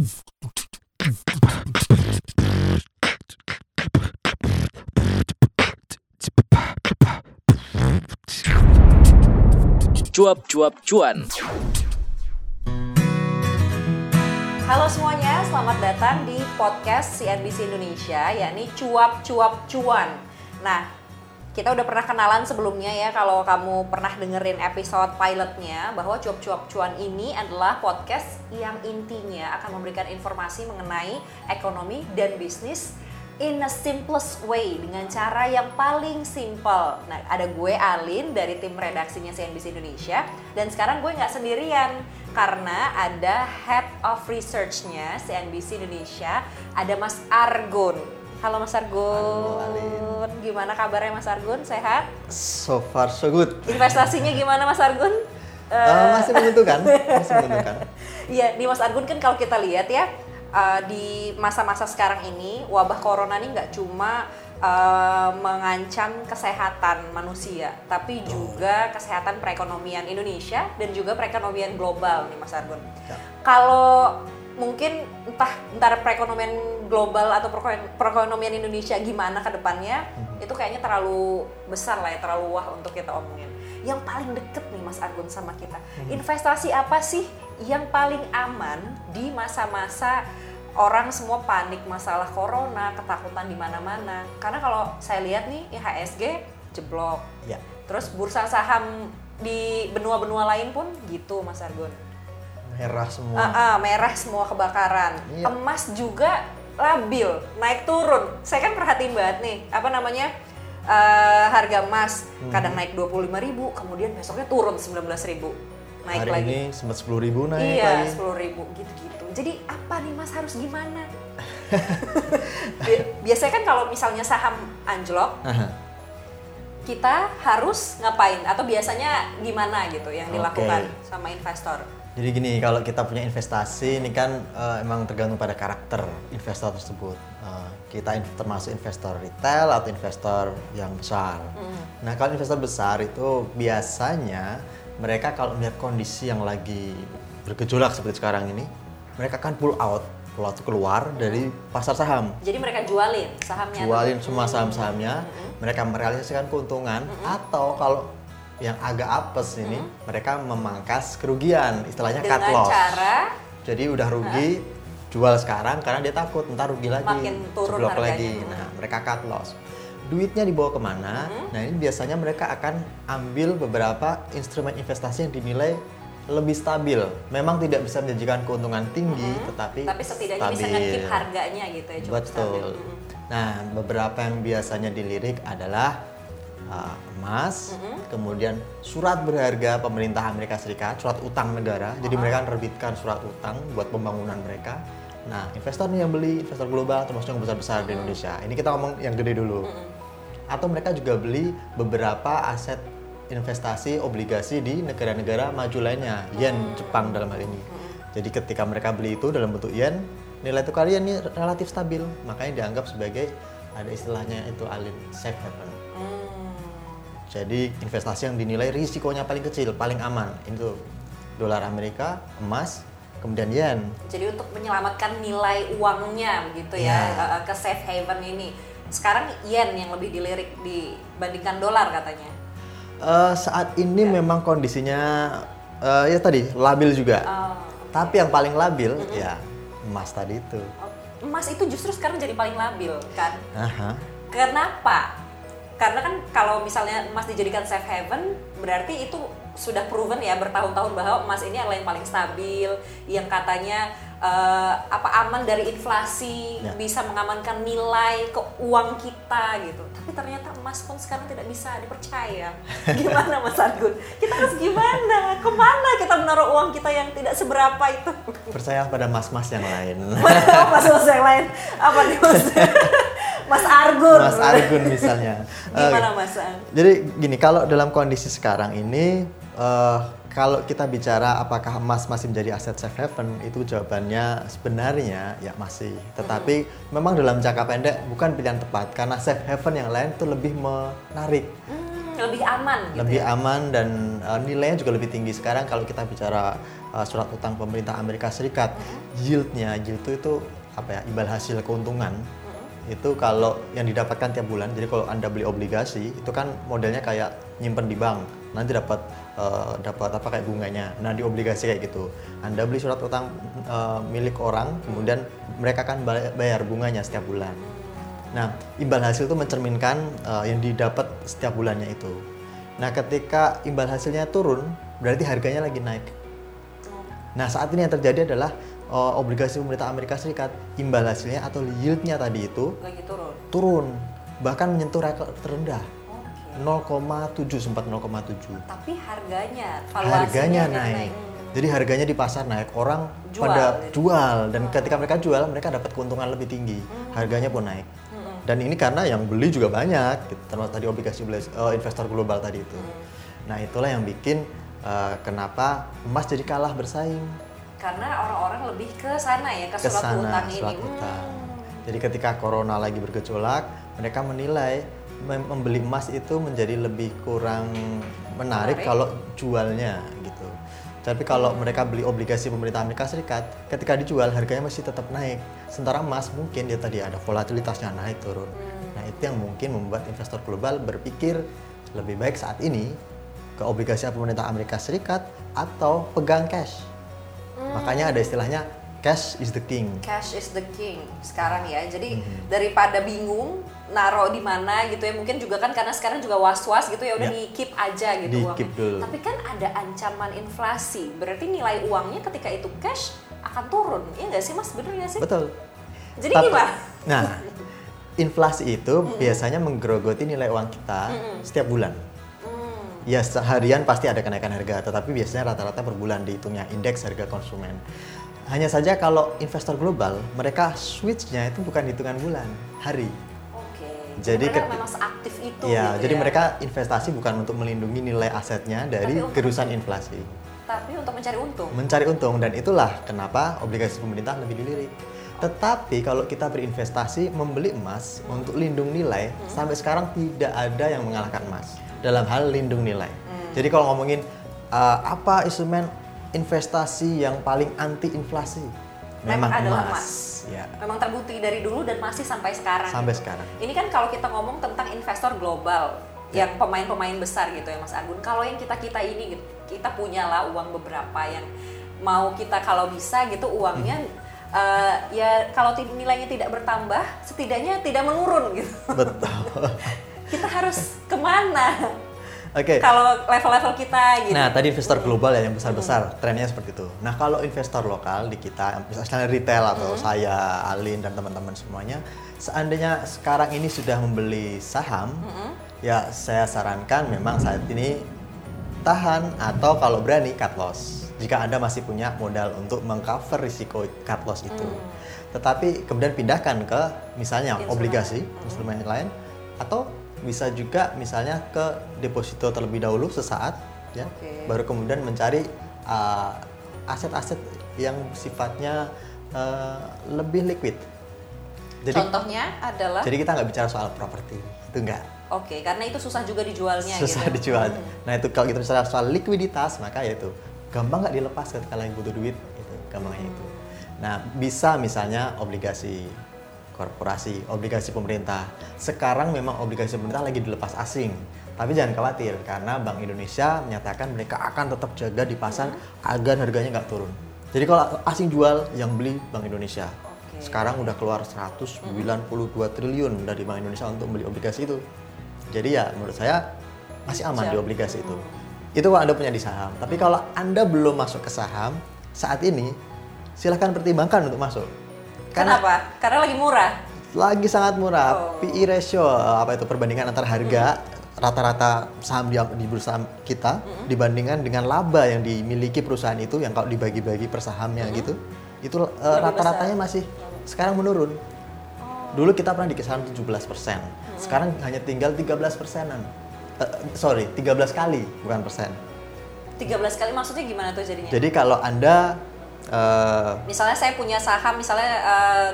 Cuap-cuap cuan. Halo semuanya, selamat datang di podcast CNBC Indonesia, yakni Cuap Cuap Cuan. Nah, kita udah pernah kenalan sebelumnya ya, kalau kamu pernah dengerin episode pilotnya, bahwa Cuap Cuap Cuan ini adalah podcast yang intinya akan memberikan informasi mengenai ekonomi dan bisnis in a simplest way dengan cara yang paling simple. Nah, ada gue Alin dari tim redaksinya CNBC Indonesia dan sekarang gue nggak sendirian karena ada head of research-nya CNBC Indonesia, ada Mas Argun. Halo Mas Argun. Halo, Alin. Gimana kabarnya Mas Argun? Sehat? So far so good. Investasinya gimana Mas Argun? Eh, masih menentukan, masih menentukan. Iya, di Mas Argun kan kalau kita lihat ya uh, di masa-masa sekarang ini wabah corona ini nggak cuma uh, mengancam kesehatan manusia, tapi juga kesehatan perekonomian Indonesia dan juga perekonomian global nih Mas Argun. Ya. Kalau mungkin entah antara perekonomian global atau pereko- perekonomian Indonesia gimana ke depannya, itu kayaknya terlalu besar lah ya, terlalu wah untuk kita omongin. Yang paling deket nih Mas Argun sama kita, investasi apa sih yang paling aman di masa-masa orang semua panik masalah corona, ketakutan di mana-mana. Karena kalau saya lihat nih IHSG jeblok. Ya. Terus bursa saham di benua-benua lain pun gitu Mas Argun. Merah semua. Ah, ah, merah semua kebakaran. Iya. Emas juga labil, naik turun. Saya kan perhatiin banget nih, apa namanya? eh, harga emas Hmm. kadang naik 25.000, kemudian besoknya turun 19.000. Naik Hari lagi. ini sempat 10.000 ribu naik iya, lagi. 10.000 gitu-gitu. Jadi apa nih Mas harus gimana? Bi- Biasanya kan kalau misalnya saham anjlok, Aha. kita harus ngapain atau biasanya gimana gitu yang dilakukan sama investor? Jadi gini, kalau kita punya investasi ini kan eh, emang tergantung pada karakter investor tersebut. Eh, kita in- termasuk investor retail atau investor yang besar. Nah, kalau investor besar itu biasanya mereka kalau melihat kondisi yang lagi bergejolak seperti sekarang ini, mereka akan pull out, pull out keluar dari pasar saham. Jadi mereka jualin sahamnya. jualin semua saham-sahamnya, mereka merealisasikan keuntungan atau kalau yang agak apes ini mereka memangkas kerugian, istilahnya cut dengan loss. cara Jadi udah rugi jual sekarang karena dia takut ntar rugi lagi, Makin turun jeblok harganya. lagi. Nah, mereka cut loss. Duitnya dibawa ke mana? Nah, ini biasanya mereka akan ambil beberapa instrumen investasi yang dinilai lebih stabil. Memang tidak bisa menjanjikan keuntungan tinggi, tetapi tapi setidaknya bisa stabil. nge-keep harganya gitu ya cukup stabil. Betul. Nah, beberapa yang biasanya dilirik adalah uh, emas, kemudian surat berharga pemerintah Amerika Serikat, surat utang negara. Jadi mereka menerbitkan surat utang buat pembangunan mereka. Nah, investor nih yang beli, investor global termasuk yang besar-besar di Indonesia. Ini kita ngomong yang gede dulu. Atau mereka juga beli beberapa aset investasi obligasi di negara-negara maju lainnya, yen Jepang dalam hal ini. Jadi ketika mereka beli itu dalam bentuk yen, nilai tukar yen ini relatif stabil, makanya dianggap sebagai ada istilahnya itu alin safe haven. Hmm. Jadi investasi yang dinilai risikonya paling kecil, paling aman itu dolar Amerika, emas, kemudian yen. Jadi untuk menyelamatkan nilai uangnya begitu ya, Ya. eh, ke safe haven ini. Sekarang yen yang lebih dilirik dibandingkan dolar katanya. Eh, saat ini memang kondisinya eh, ya tadi labil juga. Oh, Tapi yang paling labil ya emas tadi itu. oh, emas itu justru sekarang jadi paling labil kan? Aha. Kenapa? Karena kan kalau misalnya emas dijadikan safe haven, berarti itu sudah proven ya bertahun-tahun bahwa emas ini adalah yang paling stabil, yang katanya eh, apa aman dari inflasi, Ya. bisa mengamankan nilai ke uang kita gitu. Tapi ternyata emas pun sekarang tidak bisa dipercaya. Gimana Mas Argun? Kita harus gimana? Ke mana kita menaruh uang kita yang tidak seberapa itu? Percaya pada mas-mas yang lain. Mas-mas yang lain apa nih Mas? Mas Argun. Mas Argun misalnya. Gimana Mas? Jadi gini, kalau dalam kondisi sekarang ini, eh, kalau kita bicara apakah emas masih menjadi aset safe haven, itu jawabannya sebenarnya ya masih. Tetapi memang dalam jangka pendek bukan pilihan tepat karena safe haven yang lain itu lebih menarik. Hmm, lebih aman gitu lebih ya? aman dan uh, nilainya juga lebih tinggi sekarang kalau kita bicara uh, surat utang pemerintah Amerika Serikat yieldnya yield itu itu apa ya imbal hasil keuntungan itu kalau yang didapatkan tiap bulan jadi kalau anda beli obligasi itu kan modelnya kayak nyimpen di bank. Nanti dapat uh, dapat apa kayak bunganya. Nah di obligasi kayak gitu. Anda beli surat utang uh, milik orang kemudian mereka kan bay- bayar bunganya setiap bulan. Nah, imbal hasil itu mencerminkan uh, yang didapat setiap bulannya itu. Nah, ketika imbal hasilnya turun, berarti harganya lagi naik. Nah, saat ini yang terjadi adalah uh, obligasi pemerintah Amerika Serikat, imbal hasilnya atau yieldnya tadi itu lagi turun turun, bahkan menyentuh rekor terendah. Oke. 0,7 sempat 0,7. tapi harganya Harganya jadi naik. Hmm. Jadi harganya di pasar naik, orang Jual, pada gitu. jual dan ketika mereka jual mereka dapat keuntungan lebih tinggi, harganya pun naik. Hmm. Dan ini karena yang beli juga banyak, gitu. termasuk tadi obligasi eh, investor global tadi itu. Hmm. Nah itulah yang bikin eh, kenapa emas jadi kalah bersaing karena orang-orang lebih ke sana ya ke surat utang surat ini utang. Hmm. Jadi ketika corona lagi bergejolak, mereka menilai mem- membeli emas itu menjadi lebih kurang menarik, Menarik. kalau jualnya gitu. Tapi kalau mereka beli obligasi pemerintah Amerika Serikat, ketika dijual harganya masih tetap naik. Sementara emas mungkin dia tadi ada volatilitasnya naik turun. Nah itu yang mungkin membuat investor global berpikir lebih baik saat ini ke obligasi pemerintah Amerika Serikat atau pegang cash. Makanya ada istilahnya cash is the king. cash is the king sekarang ya jadi Mhm. daripada bingung naro di mana gitu ya mungkin juga kan karena sekarang juga was-was gitu ya udah Ya. di keep aja gitu Di-keep uangnya. dulu. tapi kan ada ancaman inflasi berarti nilai uangnya ketika itu cash akan turun ya nggak sih mas bener nggak sih Betul. jadi Tapi- gimana Nah, inflasi itu biasanya menggerogoti nilai uang kita setiap bulan. Hmm, Ya seharian pasti ada kenaikan harga, tetapi biasanya rata-rata per bulan dihitungnya indeks harga konsumen. Hanya saja kalau investor global, mereka switchnya itu bukan hitungan bulan, hari. oke Jadi mereka ke- memang seaktif itu Ya, gitu jadi ya. mereka investasi bukan untuk melindungi nilai asetnya dari Tapi gerusan inflasi. tapi untuk mencari untung mencari untung dan itulah kenapa obligasi pemerintah lebih dilirik. Tetapi kalau kita berinvestasi membeli emas untuk lindung nilai sampai sekarang tidak ada yang mengalahkan emas dalam hal lindung nilai. Jadi kalau ngomongin uh, apa instrumen investasi yang paling anti inflasi, Memang emas. emas. Ya, memang terbukti dari dulu dan masih sampai sekarang. sampai gitu. sekarang. Ini kan kalau kita ngomong tentang investor global, Ya. yang pemain-pemain besar gitu ya Mas Agun. Kalau yang kita kita ini gitu, kita punya lah uang beberapa yang mau kita kalau bisa gitu uangnya Hmm. eh, ya kalau nilainya tidak bertambah, setidaknya tidak menurun gitu. Betul. kita harus ke mana? Oke. Kalau level-level kita gitu. Nah, tadi investor global ya yang besar-besar, trennya seperti itu. Nah, kalau investor lokal di kita, misalnya retail atau saya, Alin dan teman-teman semuanya, seandainya sekarang ini sudah membeli saham, ya saya sarankan memang saat ini tahan atau kalau berani cut loss. Jika Anda masih punya modal untuk mengcover risiko cut loss itu. Tetapi kemudian pindahkan ke misalnya Instrumen. obligasi, instrumen yang lain atau bisa juga misalnya ke deposito terlebih dahulu sesaat ya Oke. baru kemudian mencari uh, aset-aset yang sifatnya uh, lebih liquid jadi Contohnya adalah jadi kita nggak bicara soal properti itu enggak Oke, karena itu susah juga dijualnya susah gitu. dijual Hmm. nah itu kalau kita bicara soal likuiditas maka ya itu gampang nggak dilepas ketika lagi butuh duit gitu gampangnya itu nah bisa misalnya obligasi korporasi obligasi pemerintah. Sekarang memang obligasi pemerintah lagi dilepas asing. Tapi jangan khawatir karena Bank Indonesia menyatakan mereka akan tetap jaga di pasar agar harganya nggak turun. Jadi kalau asing jual yang beli Bank Indonesia. Sekarang udah keluar 192 triliun dari Bank Indonesia untuk beli obligasi itu. Jadi ya menurut saya masih aman di obligasi itu. Itu kalau Anda punya di saham. Tapi kalau Anda belum masuk ke saham saat ini, silahkan pertimbangkan untuk masuk. Kenapa? Karena lagi murah. lagi sangat Oh. murah. PE ratio apa itu perbandingan antara harga rata-rata saham di, di bursa kita dibandingkan dengan laba yang dimiliki perusahaan itu yang kalau dibagi-bagi per sahamnya gitu, itu Lebih rata-ratanya masih sekarang menurun. Dulu kita pernah di kisaran 17 persen, sekarang hanya tinggal 13 persenan. Eh, sorry, 13 kali bukan persen. 13 kali maksudnya gimana tuh jadinya? Jadi kalau anda eh, misalnya saya punya saham misalnya eh,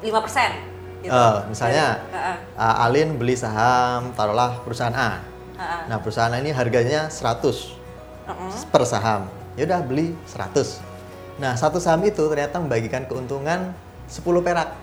5% gitu. Eh, misalnya Dari- Heeh. uh, Alin beli saham taruhlah perusahaan A Ha-ha. Nah, perusahaan ini harganya 100 Mm-mm. per saham. Ya udah beli 100. Nah, satu saham itu ternyata membagikan keuntungan 10 perak.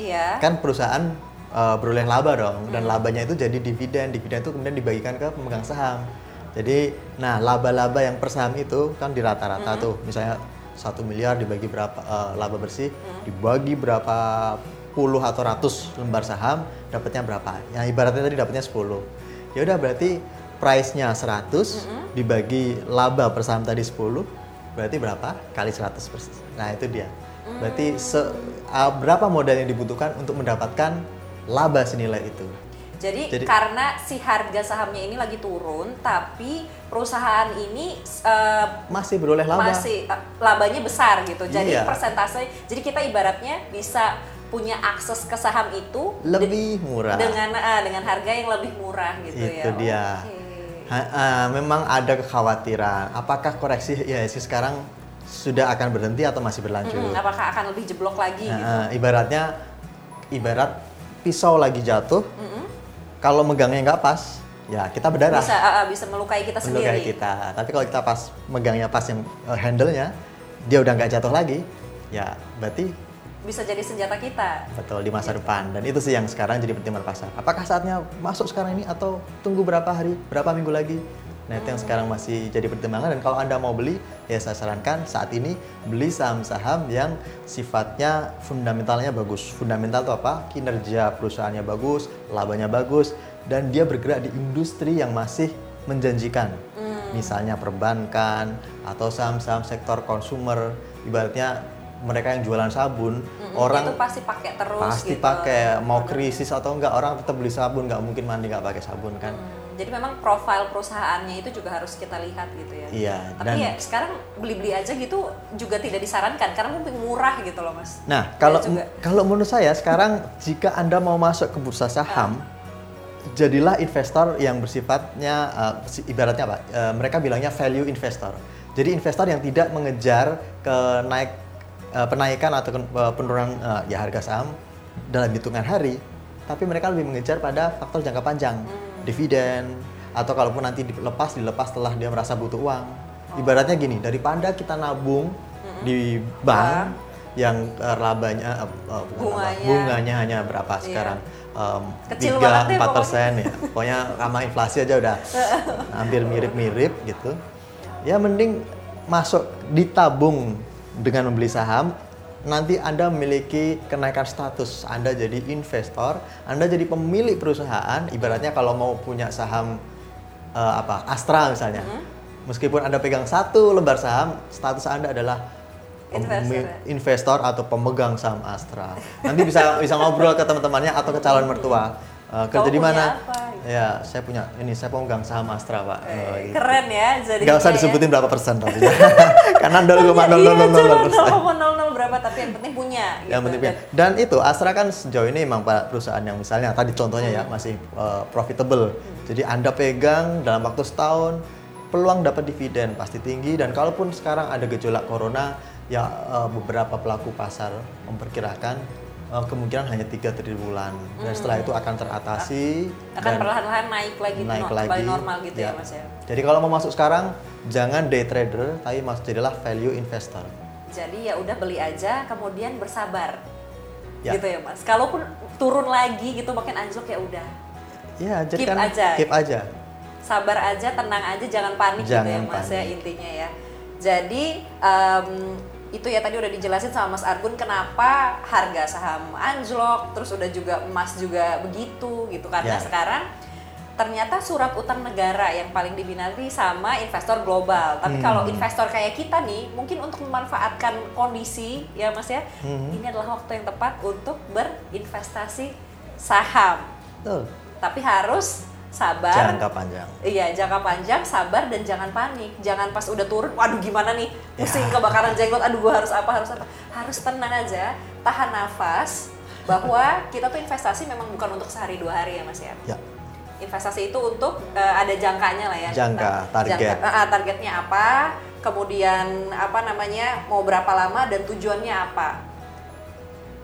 Iya. Kan perusahaan uh, beroleh laba dong dan labanya itu jadi dividen. Dividen itu kemudian dibagikan ke pemegang saham. Jadi, nah laba-laba yang per saham itu kan di rata-rata tuh, misalnya satu miliar dibagi berapa uh, laba bersih, dibagi berapa puluh atau ratus lembar saham, dapatnya berapa? Yang ibaratnya tadi dapatnya 10. Ya udah berarti price-nya 100 dibagi laba per saham tadi 10, berarti berapa? Kali 100 persis. Nah, itu dia. Berarti se- uh, berapa modal yang dibutuhkan untuk mendapatkan laba senilai itu? Jadi, Jadi- karena si harga sahamnya ini lagi turun, tapi perusahaan ini eh, Masih beroleh laba. masih eh, labanya besar gitu. Jadi Iya. persentase, jadi kita ibaratnya bisa punya akses ke saham itu de- lebih murah. dengan ah, dengan harga yang lebih murah gitu ya. Itu dia. Oke. Ha- ah, memang ada kekhawatiran. Apakah koreksi IHSG sekarang sudah akan berhenti atau masih berlanjut? Mm-mm, apakah akan lebih jeblok lagi Nah, gitu? ibaratnya, ibarat pisau lagi jatuh, kalau megangnya nggak pas, ya kita berdarah. Bisa ah, bisa melukai kita melukai sendiri. kita. Tapi kalau kita pas megangnya pas yang eh, handle-nya, dia udah nggak jatuh lagi, ya berarti Bisa jadi senjata kita. betul di masa depan. Dan itu sih yang sekarang jadi pertimbangan pasar. Apakah saatnya masuk sekarang ini atau tunggu berapa hari, berapa minggu lagi? Nah itu yang sekarang masih jadi pertimbangan. Dan kalau anda mau beli, ya saya sarankan saat ini beli saham-saham yang sifatnya fundamentalnya bagus. Fundamental itu apa? Kinerja perusahaannya bagus, labanya bagus, dan dia bergerak di industri yang masih menjanjikan. Misalnya perbankan atau saham-saham sektor konsumer. Ibaratnya mereka yang jualan sabun, Mm-mm, orang itu pasti pakai terus pasti gitu. pakai mau krisis atau enggak orang tetap beli sabun nggak mungkin mandi nggak pakai sabun kan Hmm, jadi memang profil perusahaannya itu juga harus kita lihat gitu ya. Iya, Tapi dan- ya sekarang beli-beli aja gitu juga tidak disarankan karena mungkin murah gitu loh mas. nah kalau kalau menurut saya sekarang jika anda mau masuk ke bursa saham Ah. jadilah investor yang bersifatnya uh, ibaratnya apa Uh, mereka bilangnya value investor jadi investor yang tidak mengejar ke naik uh, penaikan atau uh, penurunan uh, ya harga saham dalam hitungan hari tapi mereka lebih mengejar pada faktor jangka panjang Hmm. dividen atau kalaupun nanti dilepas dilepas setelah dia merasa butuh uang ibaratnya gini daripada kita nabung di bank yang uh, labanya uh, uh, Bunganya. bunganya hanya berapa Iya. sekarang um, Kecil 3 banget deh 4 persen ya pokoknya sama inflasi aja udah hampir mirip-mirip gitu ya mending masuk ditabung dengan membeli saham nanti Anda memiliki kenaikan status. Anda jadi investor Anda jadi pemilik perusahaan ibaratnya kalau mau punya saham eh, apa Astra misalnya. Meskipun Anda pegang satu lembar saham status Anda adalah Investor ya? investor atau pemegang saham Astra. Nanti bisa bisa ngobrol ke teman-temannya atau ke calon mertua Eh, kerja di mana ya saya punya ini saya pemegang saham Astra pak Oh, gitu. Keren ya jadi. Gak usah disebutin berapa persen tapi ya. Karena nol koma nol Iya, nol nol nol persen. berapa tapi yang penting punya. Yang gitu. penting punya. Dan itu Astra kan sejauh ini memang perusahaan yang misalnya tadi contohnya ya masih uh, profitable. Jadi Anda pegang dalam waktu setahun peluang dapat dividen pasti tinggi dan kalaupun sekarang ada gejolak corona ya uh, beberapa pelaku pasar memperkirakan uh, kemungkinan hanya tiga triwulan dan setelah itu akan teratasi akan dan perlahan-lahan naik lagi naik no- lagi normal gitu ya, Ya. mas ya. Jadi kalau mau masuk sekarang jangan day trader tapi masuk jadilah value investor. Jadi ya udah beli aja kemudian bersabar. Ya. Gitu ya mas. Kalaupun turun lagi gitu makin anjlok ya udah. Ya, jadi Keep kan aja. keep aja. sabar aja, tenang aja, jangan panik gitu ya Jangan mas ya panik. intinya ya. Jadi em, itu ya tadi udah dijelasin sama Mas Argun kenapa harga saham anjlok, terus udah juga emas juga begitu gitu karena Ya. sekarang ternyata surat utang negara yang paling diminati sama investor global. Tapi Hmm. kalau investor kayak kita nih, mungkin untuk memanfaatkan kondisi ya Mas ya, Hmm. ini adalah waktu yang tepat untuk berinvestasi saham. Betul. Tapi harus sabar, Jangka panjang. Iya, jangka panjang, sabar dan jangan panik. Jangan pas udah turun, waduh gimana nih? Pusing Ya. kebakaran jenggot, aduh gua harus apa, harus apa. Harus tenang aja, tahan nafas bahwa kita tuh investasi memang bukan untuk sehari dua hari ya Mas ya. Ya. Investasi itu untuk eh, ada jangkanya lah ya. Jangka, Kita- target. jangka- ah, targetnya apa? Kemudian apa namanya? Mau berapa lama dan tujuannya apa?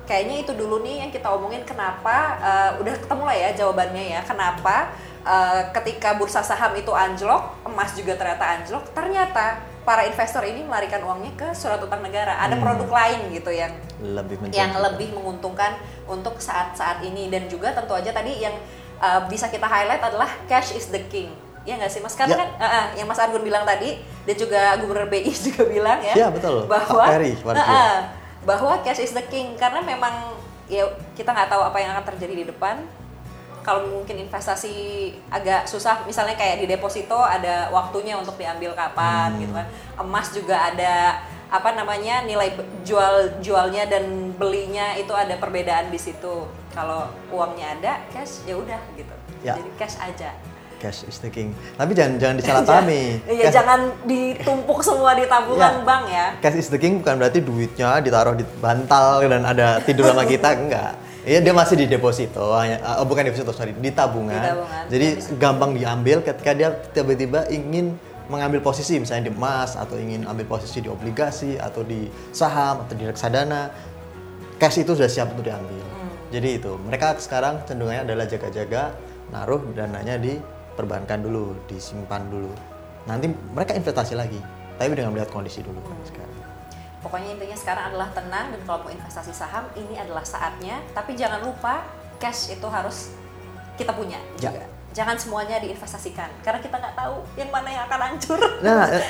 Kayaknya itu dulu nih yang kita omongin kenapa eh, udah ketemu lah ya jawabannya ya. Kenapa eh, ketika bursa saham itu anjlok, emas juga ternyata anjlok, ternyata para investor ini melarikan uangnya ke surat utang negara. Ada Hmm. produk lain gitu yang lebih yang lebih menguntungkan untuk saat-saat ini dan juga tentu aja tadi yang uh, bisa kita highlight adalah cash is the king ya nggak sih mas karena Ya. kan uh, uh, yang mas Argun bilang tadi dan juga gubernur BI juga bilang ya Ya, betul. bahwa Pak Ferry, uh, uh, bahwa cash is the king karena memang ya kita nggak tahu apa yang akan terjadi di depan kalau mungkin investasi agak susah misalnya kayak di deposito ada waktunya untuk diambil kapan Hmm. gitu kan emas juga ada apa namanya nilai jual jualnya dan belinya itu ada perbedaan di situ kalau uangnya ada cash ya udah gitu Ya. jadi cash aja cash is the king. Tapi jangan jangan disalahpahami. Iya, jangan ditumpuk semua di tabungan Ya. bank ya. Cash is the king bukan berarti duitnya ditaruh di bantal dan ada tidur sama kita enggak. Iya dia masih di deposito, hanya eh, bukan deposito sorry di tabungan. Di tabungan. Jadi gampang diambil ketika dia tiba-tiba ingin mengambil posisi misalnya di emas atau ingin ambil posisi di obligasi atau di saham atau di reksadana. Cash itu sudah siap untuk diambil. Hmm. Jadi itu mereka sekarang cenderungnya adalah jaga-jaga naruh dananya di perbankan dulu, disimpan dulu. Nanti mereka investasi lagi, tapi dengan melihat kondisi dulu Hmm. kan sekarang. Pokoknya intinya sekarang adalah tenang dan kalau mau investasi saham ini adalah saatnya. Tapi jangan lupa cash itu harus kita punya Ya. juga. Jangan semuanya diinvestasikan karena kita nggak tahu yang mana yang akan hancur. Nah, eh,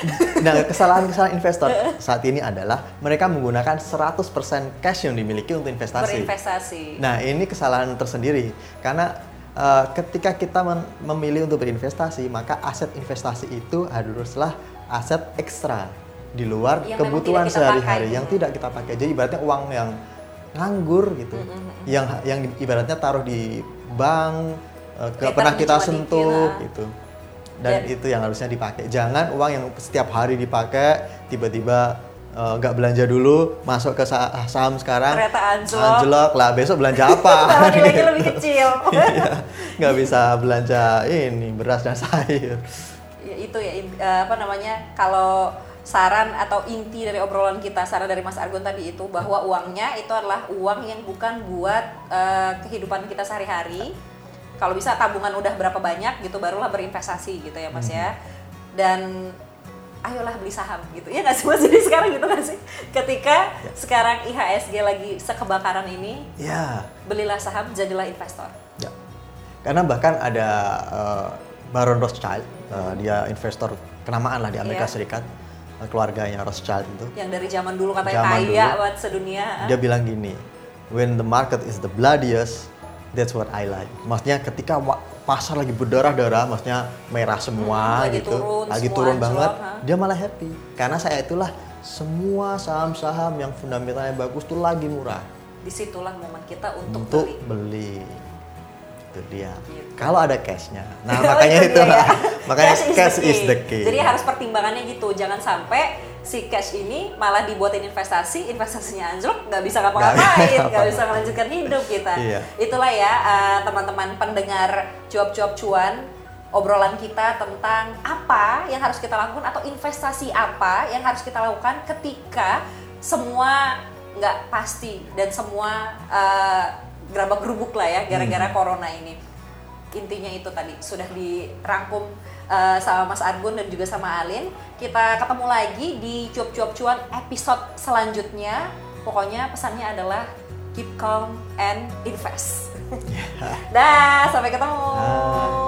nah kesalahan-kesalahan investor saat ini adalah mereka menggunakan 100% cash yang dimiliki untuk investasi. Berinvestasi. Nah, ini kesalahan tersendiri karena eh, ketika kita memilih untuk berinvestasi, maka aset investasi itu haruslah aset ekstra di luar Yang kebutuhan sehari-hari yang tidak kita pakai. Jadi ibaratnya uang yang nganggur gitu, yang yang ibaratnya taruh di bank eh, nggak pernah kita sentuh gitu. Dan Dan- itu yang harusnya dipakai. Jangan uang yang setiap hari dipakai tiba-tiba eh, nggak belanja dulu masuk ke sa- saham sekarang Ternyata anjlok. anjlok lah besok belanja apa nilainya lebih kecil. Iya, nggak bisa belanja ini beras dan sayur Ya, itu ya eh, apa namanya kalau saran atau inti dari obrolan kita saran dari Mas Argun tadi itu bahwa uangnya itu adalah uang yang bukan buat eh, kehidupan kita sehari-hari. Kalau bisa tabungan udah berapa banyak gitu barulah berinvestasi gitu ya Mas ya. Dan ayolah beli saham gitu. Ya nggak sih Mas? Jadi sekarang gitu nggak sih? Ketika sekarang IHSG lagi sekebakaran ini ya. belilah saham jadilah investor. Ya. Karena bahkan ada eh, Baron Rothschild eh, dia investor kenamaan lah di Amerika Iya. Serikat keluarganya Rothschild itu. Yang dari zaman dulu katanya Zaman kaya dulu. buat sedunia dia bilang gini when the market is the bloodiest that's what I like. Maksudnya ketika pasar lagi berdarah-darah maksudnya merah semua Hmm, lagi gitu turun, lagi turun banget dia malah happy. Karena saya itulah semua saham-saham yang fundamentalnya bagus tuh lagi murah. Di situlah momen kita untuk, untuk beli. beli itu dia Gitu. kalau ada cashnya nah makanya itu dia ya. makanya Cash is cash, the is key. the key Jadi harus pertimbangannya gitu, jangan sampai si cash ini malah dibuatin investasi, investasinya anjlok, nggak bisa ngapa-ngapain, Nggak bisa melanjutkan hidup kita. Iya. Itulah ya eh, teman-teman pendengar cuap-cuap cuan obrolan kita tentang apa yang harus kita lakukan atau investasi apa yang harus kita lakukan ketika semua nggak pasti dan semua eh, gerabak gerubuk lah ya gara-gara corona ini intinya itu tadi sudah dirangkum uh, sama Mas Argun dan juga sama Alin. Kita ketemu lagi di cuap-cuap cuan episode selanjutnya. Pokoknya pesannya adalah keep calm and invest. Dah, sampai ketemu. Dah.